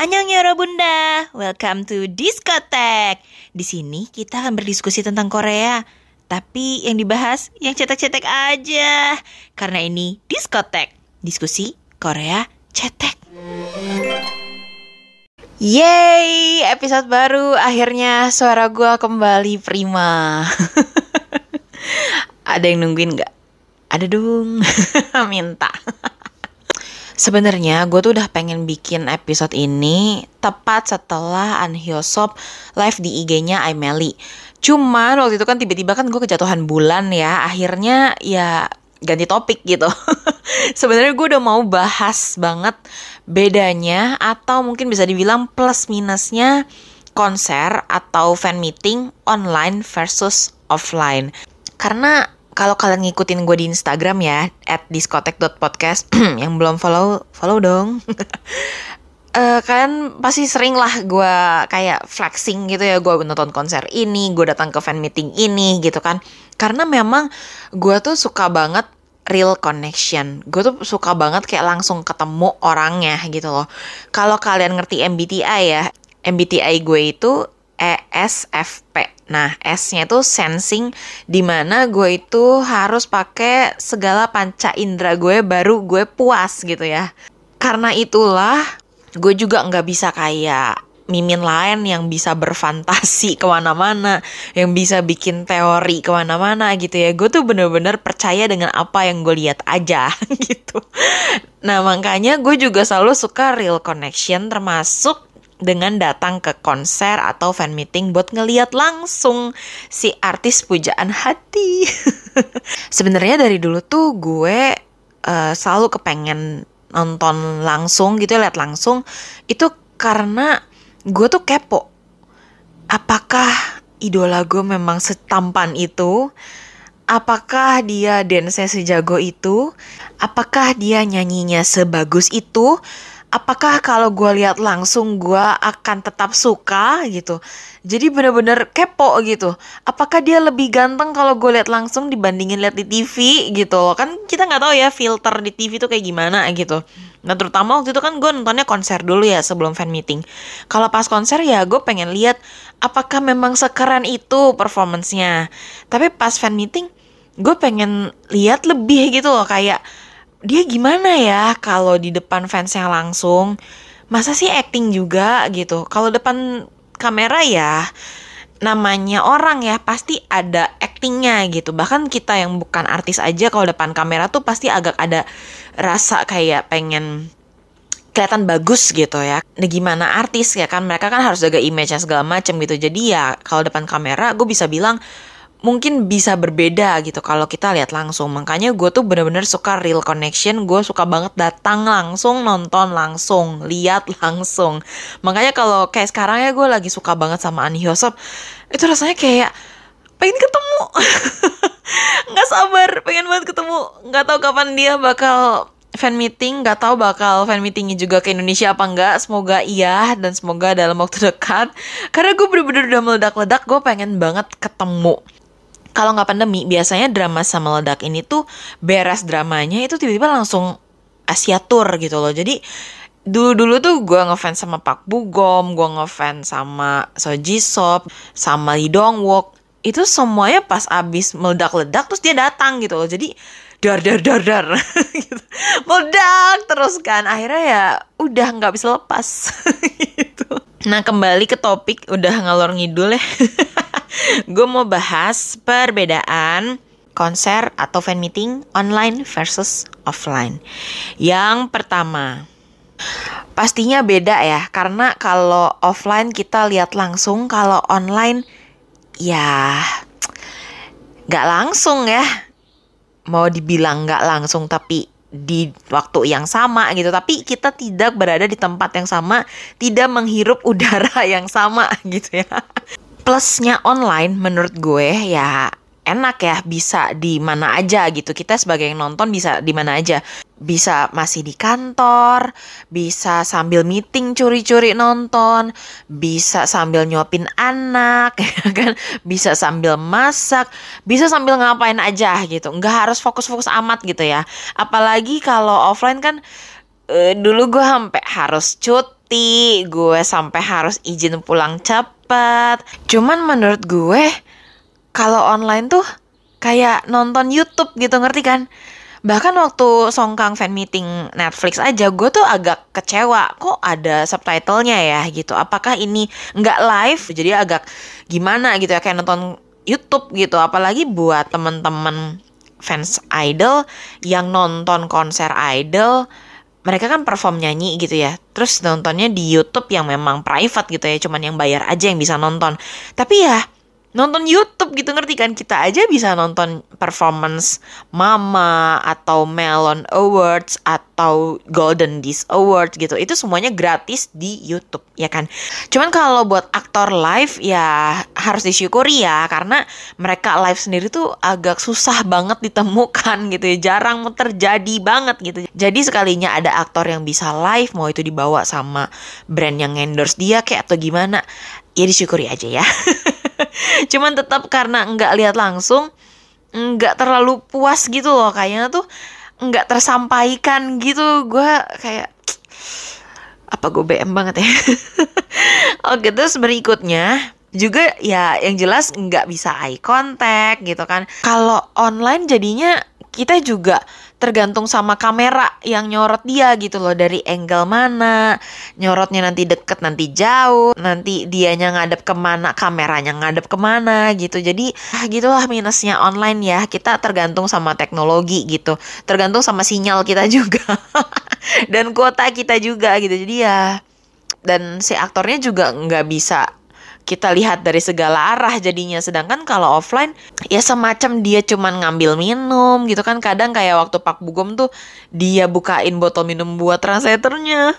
Annyeong Yoro Bunda, welcome to Diskotek. Di sini kita akan berdiskusi tentang Korea. Tapi yang dibahas yang cetek-cetek aja. Karena ini Diskotek, diskusi Korea cetek. Yeay, episode baru. Akhirnya suara gue kembali prima. Ada yang nungguin gak? Ada dong. Minta. Sebenarnya gue tuh udah pengen bikin episode ini tepat setelah Anhyosop live di IG-nya Aimeli. Cuman waktu itu kan tiba-tiba kan gue kejatuhan bulan ya, akhirnya ya ganti topik gitu. Sebenarnya gue udah mau bahas banget bedanya atau mungkin bisa dibilang plus minusnya konser atau fan meeting online versus offline. Karena kalau kalian ngikutin gue di Instagram ya at diskotek.podcast yang belum follow follow dong. Uh, kalian pasti sering lah gue kayak flexing gitu ya gue nonton konser ini gue datang ke fan meeting ini gitu kan. Karena memang gue tuh suka banget real connection. Gue tuh suka banget kayak langsung ketemu orangnya gitu loh. Kalau kalian ngerti MBTI ya MBTI gue itu ESFP Nah, S-nya itu sensing di mana gue itu harus pakai segala panca indera gue baru gue puas gitu ya. Karena itulah gue juga nggak bisa kayak mimin lain yang bisa berfantasi ke mana-mana, yang bisa bikin teori ke mana-mana gitu ya. Gue tuh bener-bener percaya dengan apa yang gue lihat aja gitu. Nah makanya gue juga selalu suka real connection termasuk dengan datang ke konser atau fan meeting buat ngeliat langsung si artis pujaan hati. Sebenarnya dari dulu tuh gue uh, selalu kepengen nonton langsung gitu lihat langsung. Itu karena gue tuh kepo apakah idola gue memang setampan itu? Apakah dia dance sejago itu? Apakah dia nyanyinya sebagus itu apakah kalau gue lihat langsung gue akan tetap suka gitu? Jadi bener-bener kepo gitu. Apakah dia lebih ganteng kalau gue lihat langsung dibandingin lihat di TV gitu? Kan kita nggak tahu ya filter di TV tuh kayak gimana gitu. Nah terutama waktu itu kan gue nontonnya konser dulu ya sebelum fan meeting. Kalau pas konser ya gue pengen lihat apakah memang sekeren itu performancenya. Tapi pas fan meeting gue pengen lihat lebih gitu loh kayak dia gimana ya kalau di depan fansnya langsung masa sih acting juga gitu kalau depan kamera ya namanya orang ya pasti ada actingnya gitu bahkan kita yang bukan artis aja kalau depan kamera tuh pasti agak ada rasa kayak pengen kelihatan bagus gitu ya. Nah gimana artis ya kan mereka kan harus jaga image segala macem gitu. Jadi ya kalau depan kamera gue bisa bilang mungkin bisa berbeda gitu kalau kita lihat langsung. Makanya gue tuh bener-bener suka real connection. Gue suka banget datang langsung nonton langsung lihat langsung. Makanya kalau kayak sekarang ya gue lagi suka banget sama Ani Hyosop itu rasanya kayak pengen ketemu. Nggak sabar pengen banget ketemu. Nggak tahu kapan dia bakal fan meeting nggak tahu bakal fan meetingnya juga ke Indonesia apa enggak semoga iya dan semoga dalam waktu dekat. Karena gue bener-bener udah meledak-ledak gue pengen banget ketemu kalau nggak pandemi biasanya drama sama ledak ini tuh beres dramanya itu tiba-tiba langsung Asia tour gitu loh jadi dulu-dulu tuh gue ngefans sama Pak Bugom, gue ngefans sama Soji Sop, sama Lee Dong Wook. Itu semuanya pas abis meledak-ledak terus dia datang gitu loh. Jadi dar dar dar dar gitu. meledak terus kan. Akhirnya ya udah nggak bisa lepas gitu. Nah kembali ke topik udah ngalor ngidul ya. gue mau bahas perbedaan konser atau fan meeting online versus offline. Yang pertama, pastinya beda ya, karena kalau offline kita lihat langsung, kalau online ya nggak langsung ya. Mau dibilang nggak langsung tapi di waktu yang sama gitu tapi kita tidak berada di tempat yang sama tidak menghirup udara yang sama gitu ya plusnya online menurut gue ya enak ya bisa di mana aja gitu. Kita sebagai yang nonton bisa di mana aja. Bisa masih di kantor bisa sambil meeting curi-curi nonton bisa sambil nyuapin anak ya kan? Bisa sambil masak bisa sambil ngapain aja gitu. Nggak harus fokus-fokus amat gitu ya. Apalagi kalau offline kan uh, dulu gue sampai harus cut bukti gue sampai harus izin pulang cepat. Cuman menurut gue kalau online tuh kayak nonton YouTube gitu ngerti kan? Bahkan waktu Songkang fan meeting Netflix aja gue tuh agak kecewa kok ada subtitlenya ya gitu. Apakah ini nggak live jadi agak gimana gitu ya kayak nonton YouTube gitu. Apalagi buat temen-temen fans idol yang nonton konser idol mereka kan perform nyanyi gitu ya. Terus nontonnya di YouTube yang memang private gitu ya, cuman yang bayar aja yang bisa nonton. Tapi ya nonton YouTube gitu ngerti kan? Kita aja bisa nonton performance Mama atau Melon Awards atau Golden Disc Awards gitu. Itu semuanya gratis di YouTube ya kan? Cuman kalau buat aktor live ya harus disyukuri ya karena mereka live sendiri tuh agak susah banget ditemukan gitu ya. Jarang terjadi banget gitu. Jadi sekalinya ada aktor yang bisa live mau itu dibawa sama brand yang endorse dia kayak atau gimana ya disyukuri aja ya cuman tetap karena nggak lihat langsung nggak terlalu puas gitu loh kayaknya tuh nggak tersampaikan gitu. Gue kayak apa gue BM banget ya? Oke terus berikutnya juga ya yang jelas nggak bisa eye contact gitu kan. Kalau online jadinya kita juga tergantung sama kamera yang nyorot dia gitu loh. Dari angle mana nyorotnya nanti deket nanti jauh nanti dianya ngadep ke mana kameranya ngadep ke mana gitu. Jadi ah, gitulah minusnya online ya. Kita tergantung sama teknologi gitu. Tergantung sama sinyal kita juga. Dan kuota kita juga gitu. Jadi ya dan si aktornya juga nggak bisa kita lihat dari segala arah jadinya. Sedangkan kalau offline ya semacam dia cuman ngambil minum gitu kan. Kadang kayak waktu Pak Bugom tuh dia bukain botol minum buat translatornya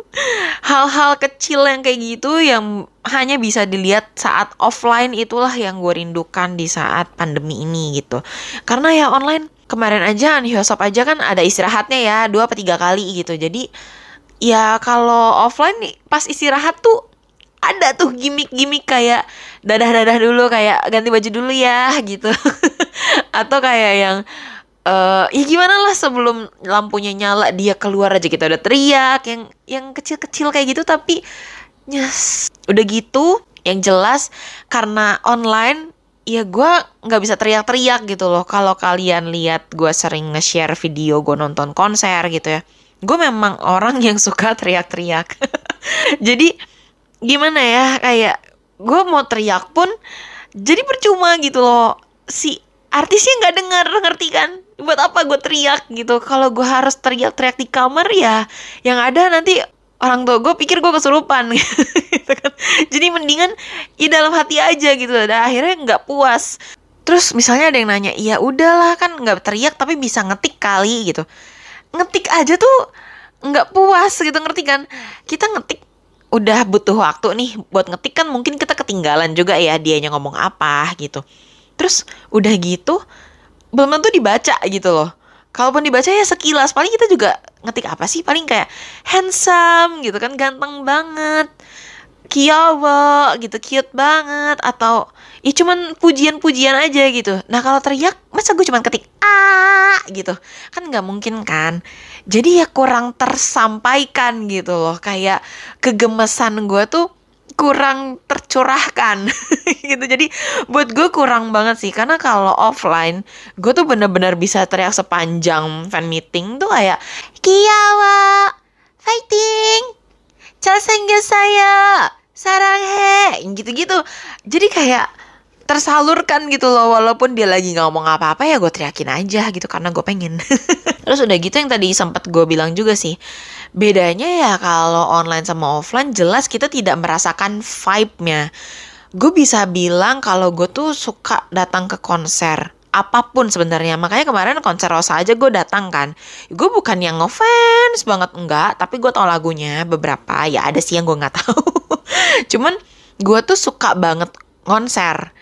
hal-hal kecil yang kayak gitu yang hanya bisa dilihat saat offline itulah yang gue rindukan di saat pandemi ini gitu. Karena ya online kemarin aja Hyosop aja kan ada istirahatnya ya dua atau tiga kali gitu. Jadi ya kalau offline pas istirahat tuh ada tuh gimmick-gimmick kayak dadah-dadah dulu kayak ganti baju dulu ya gitu. Atau kayak yang uh, ya gimana lah sebelum lampunya nyala dia keluar aja kita udah teriak yang yang kecil-kecil kayak gitu tapi yes udah gitu. Yang jelas karena online ya gue nggak bisa teriak-teriak gitu loh. Kalau kalian lihat gue sering nge-share video gue nonton konser gitu ya gue memang orang yang suka teriak-teriak. Jadi gimana ya kayak gue mau teriak pun jadi percuma gitu loh. Si artisnya nggak dengar ngerti kan? Buat apa gue teriak gitu? Kalau gue harus teriak-teriak di kamar ya yang ada nanti orang tua gue pikir gue kesurupan. Gitu kan. Jadi mendingan ya dalam hati aja gitu dan akhirnya nggak puas. Terus misalnya ada yang nanya ya udahlah kan nggak teriak tapi bisa ngetik kali gitu. Ngetik aja tuh nggak puas gitu ngerti kan? Kita ngetik udah butuh waktu nih buat ngetik kan mungkin kita ketinggalan juga ya dianya ngomong apa gitu. Terus udah gitu belum tentu dibaca gitu loh. Kalaupun dibaca ya sekilas paling kita juga ngetik apa sih paling kayak handsome gitu kan ganteng banget kiawa gitu cute banget atau ya cuman pujian-pujian aja gitu. Nah kalau teriak masa gue cuman ketik ah gitu? Kan nggak mungkin kan? Jadi ya kurang tersampaikan gitu loh. Kayak kegemesan gue tuh kurang tercurahkan gitu. Jadi buat gue kurang banget sih. Karena kalau offline gue tuh bener-bener bisa teriak sepanjang fan meeting tuh kayak kiawa fighting saya sarang he gitu-gitu. Jadi kayak tersalurkan gitu loh walaupun dia lagi ngomong apa-apa ya gue teriakin aja gitu karena gue pengen. Terus udah gitu yang tadi sempat gue bilang juga sih bedanya ya kalau online sama offline jelas kita tidak merasakan vibe-nya. Gue bisa bilang kalau gue tuh suka datang ke konser apa pun sebenarnya. Makanya kemarin konser Rosa aja gue datang kan. Gue bukan yang ngefans banget enggak tapi gue tau lagunya beberapa ya ada sih yang gue nggak tahu. Cuman gue tuh suka banget konser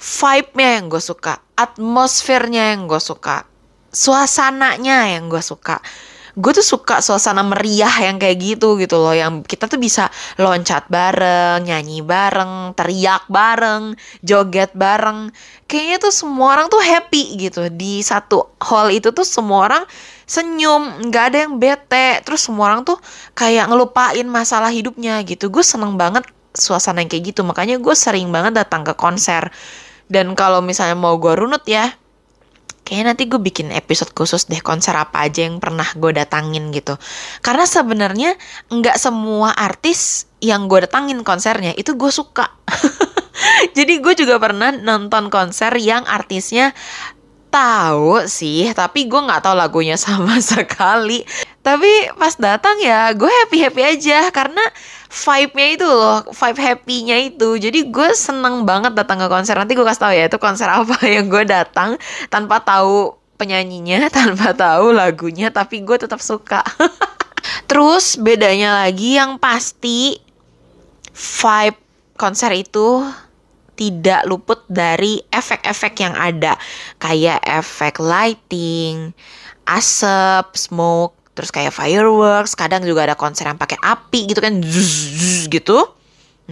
vibe-nya yang gue suka atmosfernya yang gue suka suasananya yang gue suka. Gue tuh suka suasana meriah yang kayak gitu gitu loh. Yang kita tuh bisa loncat bareng nyanyi bareng teriak bareng joget bareng. Kayaknya tuh semua orang tuh happy gitu. Di satu hall itu tuh semua orang senyum nggak ada yang bete. Terus semua orang tuh kayak ngelupain masalah hidupnya gitu. Gue seneng banget suasana yang kayak gitu. Makanya gue sering banget datang ke konser dan kalau misalnya mau gue runut ya kayaknya nanti gue bikin episode khusus deh konser apa aja yang pernah gue datangin gitu karena sebenarnya nggak semua artis yang gue datangin konsernya itu gue suka jadi gue juga pernah nonton konser yang artisnya tahu sih, tapi gue nggak tahu lagunya sama sekali. Tapi pas datang ya, gue happy happy aja karena vibe-nya itu loh, vibe happy-nya itu. Jadi gue seneng banget datang ke konser. Nanti gue kasih tahu ya itu konser apa yang gue datang tanpa tahu penyanyinya, tanpa tahu lagunya, tapi gue tetap suka. Terus bedanya lagi yang pasti vibe konser itu tidak luput dari efek-efek yang ada kayak efek lighting, asap, smoke, terus kayak fireworks, kadang juga ada konser yang pakai api gitu kan, zzz, zzz, gitu.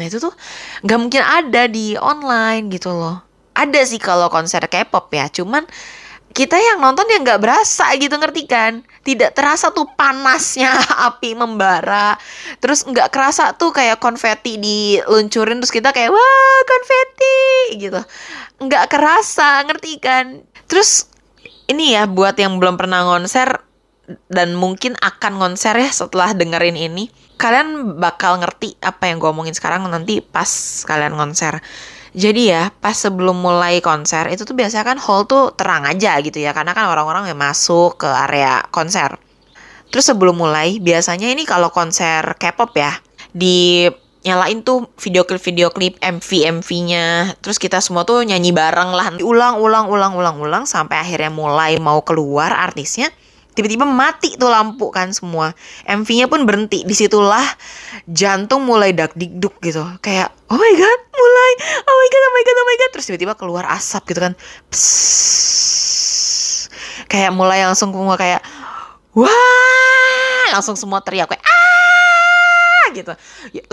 Nah itu tuh nggak mungkin ada di online gitu loh. Ada sih kalau konser K-pop ya, cuman kita yang nonton ya nggak berasa gitu ngerti kan tidak terasa tuh panasnya api membara terus nggak kerasa tuh kayak konfeti diluncurin terus kita kayak wah konfeti gitu nggak kerasa ngerti kan terus ini ya buat yang belum pernah konser dan mungkin akan konser ya setelah dengerin ini. Kalian bakal ngerti apa yang gue omongin sekarang nanti pas kalian konser jadi ya pas sebelum mulai konser itu tuh biasanya kan hall tuh terang aja gitu ya karena kan orang-orang yang masuk ke area konser. Terus sebelum mulai biasanya ini kalau konser K-pop ya di nyalain tuh video klip video klip MV MV-nya terus kita semua tuh nyanyi bareng lah. Ulang ulang ulang ulang ulang sampai akhirnya mulai mau keluar artisnya tiba-tiba mati tuh lampu kan semua. MV-nya pun berhenti. Di situlah jantung mulai dak dikduk gitu. Kayak oh my god mulai. Oh my god oh my god oh my god. Terus tiba-tiba keluar asap gitu kan. Psss. kayak mulai langsung semua kayak wah! Langsung semua teriak kayak ah! gitu.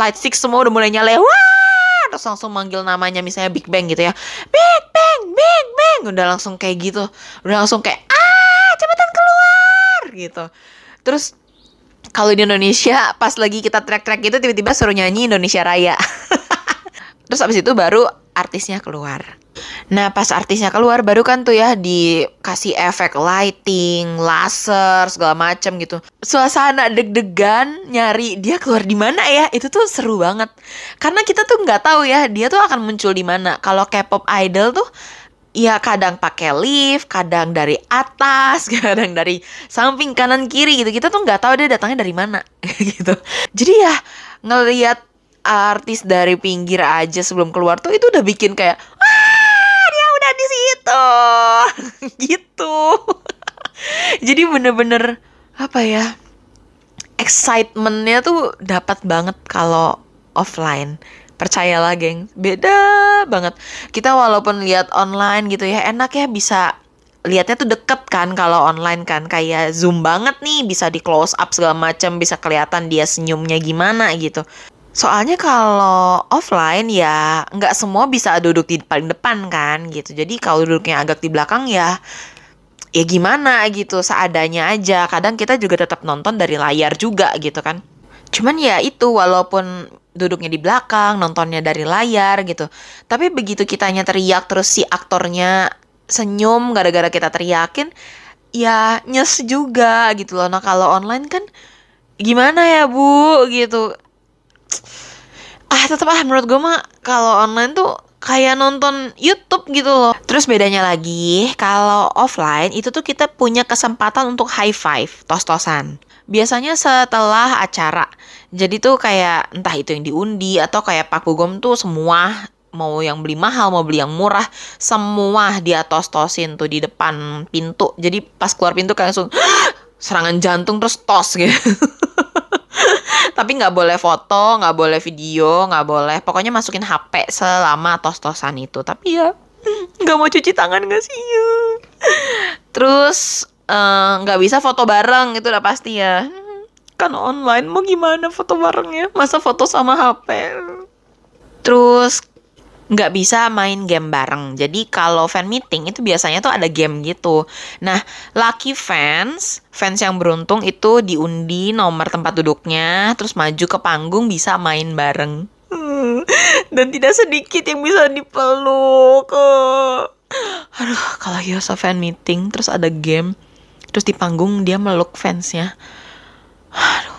Light stick semua udah mulai nyala wah! Terus langsung manggil namanya misalnya Big Bang gitu ya. Big Bang Big Bang. Udah langsung kayak gitu. Udah langsung kayak gitu terus kalau di Indonesia pas lagi kita track-track gitu tiba-tiba suruh nyanyi Indonesia Raya terus abis itu baru artisnya keluar Nah pas artisnya keluar baru kan tuh ya dikasih efek lighting, laser segala macam gitu. Suasana deg-degan nyari dia keluar di mana ya itu tuh seru banget. Karena kita tuh nggak tahu ya dia tuh akan muncul di mana. Kalau K-pop idol tuh ya kadang pakai lift, kadang dari atas, kadang dari samping kanan kiri gitu. Kita tuh nggak tahu dia datangnya dari mana gitu. Jadi ya ngelihat artis dari pinggir aja sebelum keluar tuh itu udah bikin kayak ah dia udah di situ gitu. Jadi bener-bener apa ya excitementnya tuh dapat banget kalau offline Percayalah geng, beda banget. Kita walaupun lihat online gitu ya, enak ya bisa lihatnya tuh deket kan kalau online kan. Kayak zoom banget nih bisa di close up segala macam bisa kelihatan dia senyumnya gimana gitu. Soalnya kalau offline ya nggak semua bisa duduk di paling depan kan gitu. Jadi kalau duduknya agak di belakang ya ya gimana gitu seadanya aja. Kadang kita juga tetap nonton dari layar juga gitu kan cuman ya itu walaupun duduknya di belakang, nontonnya dari layar gitu. Tapi begitu kitanya teriak terus si aktornya senyum gara-gara kita teriakin, ya nyes juga gitu loh. Nah kalau online kan gimana ya bu gitu. Ah tetap ah menurut gue mah kalau online tuh kayak nonton YouTube gitu loh. Terus bedanya lagi, kalau offline itu tuh kita punya kesempatan untuk high five, tos-tosan. Biasanya setelah acara. Jadi tuh kayak entah itu yang diundi atau kayak Pak Bugom tuh semua mau yang beli mahal mau beli yang murah semua dia tos-tosin tuh di depan pintu. Jadi pas keluar pintu kayak langsung serangan jantung terus tos gitu. Tapi nggak boleh foto, nggak boleh video, nggak boleh. Pokoknya masukin HP selama tos-tosan itu. Tapi ya nggak mau cuci tangan nggak sih ya. Terus Eh, nggak uh, bisa foto bareng itu udah pasti ya kan online mau gimana foto barengnya masa foto sama HP terus nggak bisa main game bareng. Jadi kalau fan meeting itu biasanya tuh ada game gitu. Nah, lucky fans, fans yang beruntung itu diundi nomor tempat duduknya, terus maju ke panggung bisa main bareng. Dan tidak sedikit yang bisa dipeluk. Aduh, kalau Yosa fan meeting, terus ada game, terus di panggung dia meluk fansnya. Aduh.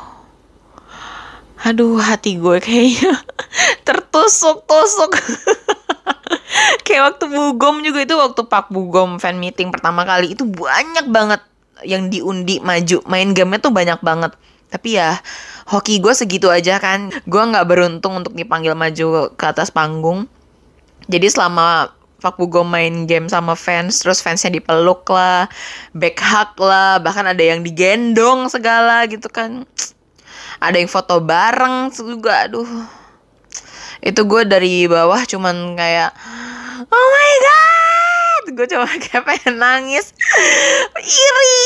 Aduh, hati gue kayaknya tertusuk-tusuk. Kayak waktu Bugom juga itu waktu Pak Bugom fan meeting pertama kali itu banyak banget yang diundi maju. Main game tuh banyak banget. Tapi ya hoki gue segitu aja kan. Gue nggak beruntung untuk dipanggil maju ke atas panggung. Jadi selama Pak Bugom main game sama fans, terus fansnya dipeluk lah, back hug lah, bahkan ada yang digendong segala gitu kan. Ada yang foto bareng juga, aduh. Itu gue dari bawah cuman kayak oh my god! Gue cuma kayak pengen nangis. Iri!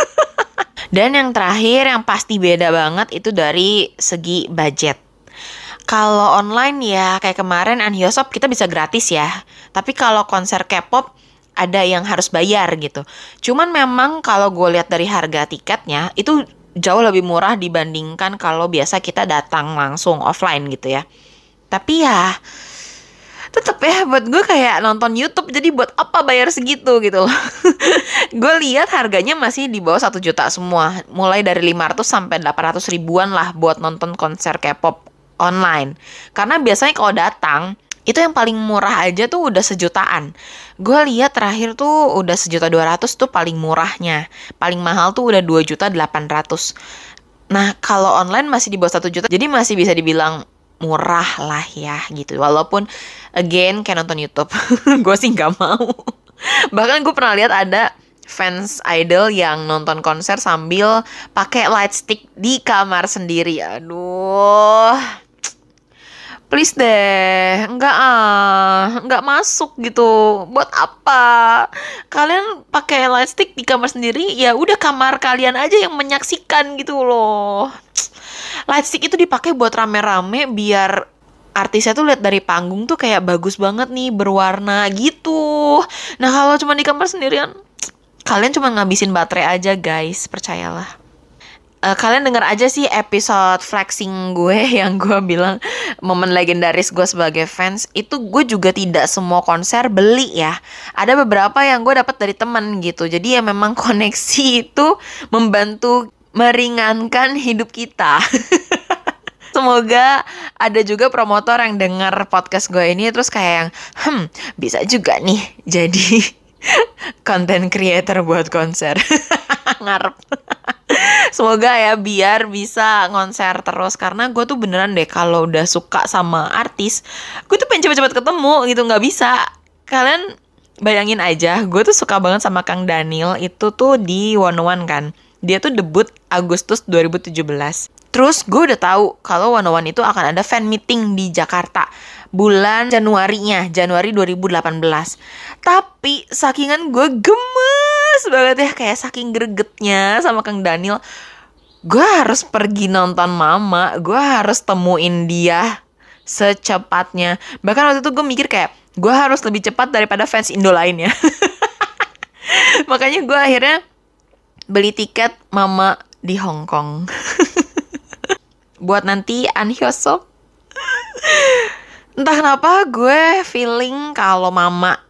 Dan yang terakhir yang pasti beda banget itu dari segi budget kalau online ya kayak kemarin Anhyosop kita bisa gratis ya tapi kalau konser K-pop ada yang harus bayar gitu. Cuman memang kalau gue lihat dari harga tiketnya itu jauh lebih murah dibandingkan kalau biasa kita datang langsung offline gitu ya. Tapi ya tetep ya buat gue kayak nonton YouTube jadi buat apa bayar segitu gitu loh gue lihat harganya masih di bawah satu juta semua mulai dari 500 sampai 800 ribuan lah buat nonton konser K-pop online karena biasanya kalau datang itu yang paling murah aja tuh udah sejutaan. Gue lihat terakhir tuh udah sejuta dua ratus tuh paling murahnya. Paling mahal tuh udah dua juta delapan ratus. Nah kalau online masih di bawah satu juta, jadi masih bisa dibilang murah lah ya gitu. Walaupun again kayak nonton YouTube, gue sih nggak mau. Bahkan gue pernah lihat ada fans idol yang nonton konser sambil pakai light stick di kamar sendiri. Aduh please deh nggak ah nggak masuk gitu. Buat apa? Kalian pakai light stick di kamar sendiri ya udah kamar kalian aja yang menyaksikan gitu loh. Light stick itu dipakai buat rame-rame biar artisnya tuh lihat dari panggung tuh kayak bagus banget nih berwarna gitu. Nah kalau cuma di kamar sendirian kalian cuma ngabisin baterai aja guys. Percayalah uh, kalian denger aja sih episode flexing gue yang gue bilang momen legendaris gue sebagai fans itu gue juga tidak semua konser beli ya ada beberapa yang gue dapat dari temen gitu jadi ya memang koneksi itu membantu meringankan hidup kita Semoga ada juga promotor yang denger podcast gue ini terus kayak yang, hmm, bisa juga nih jadi konten creator buat konser. Ngarep. Semoga ya biar bisa konser terus karena gue tuh beneran deh kalau udah suka sama artis, gue tuh pengen cepet-cepet ketemu gitu nggak bisa. Kalian bayangin aja, gue tuh suka banget sama Kang Daniel itu tuh di One One kan. Dia tuh debut Agustus 2017. Terus gue udah tahu kalau One One itu akan ada fan meeting di Jakarta bulan Januarinya, Januari 2018. Tapi sakingan gue gemes banget ya, kayak saking gregetnya sama Kang Daniel. Gue harus pergi nonton Mama, gue harus temuin dia secepatnya. Bahkan waktu itu gue mikir kayak, gue harus lebih cepat daripada fans Indo lainnya. Makanya gue akhirnya beli tiket Mama di Hong Kong. Buat nanti An entah kenapa gue feeling kalau mama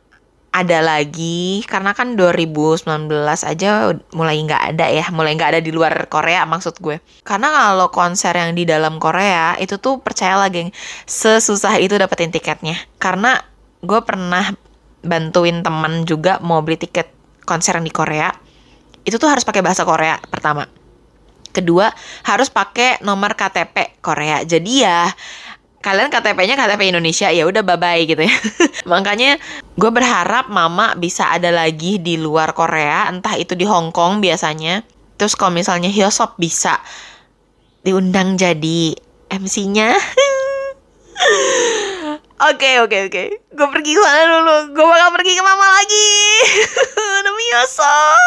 ada lagi karena kan 2019 aja mulai nggak ada ya mulai nggak ada di luar Korea maksud gue. Karena kalau konser yang di dalam Korea itu tuh percaya lagi sesusah itu dapetin tiketnya. Karena gue pernah bantuin teman juga mau beli tiket konser yang di Korea. Itu tuh harus pakai bahasa Korea pertama. Kedua harus pakai nomor KTP Korea. Jadi ya kalian KTP-nya KTP Indonesia ya udah bye bye gitu ya. Makanya gue berharap mama bisa ada lagi di luar Korea entah itu di Hong Kong biasanya. Terus kalau misalnya Hyosop bisa diundang jadi MC-nya Oke oke oke. Gue pergi ke sana dulu. Gue bakal pergi ke mama lagi. Demi Hyosop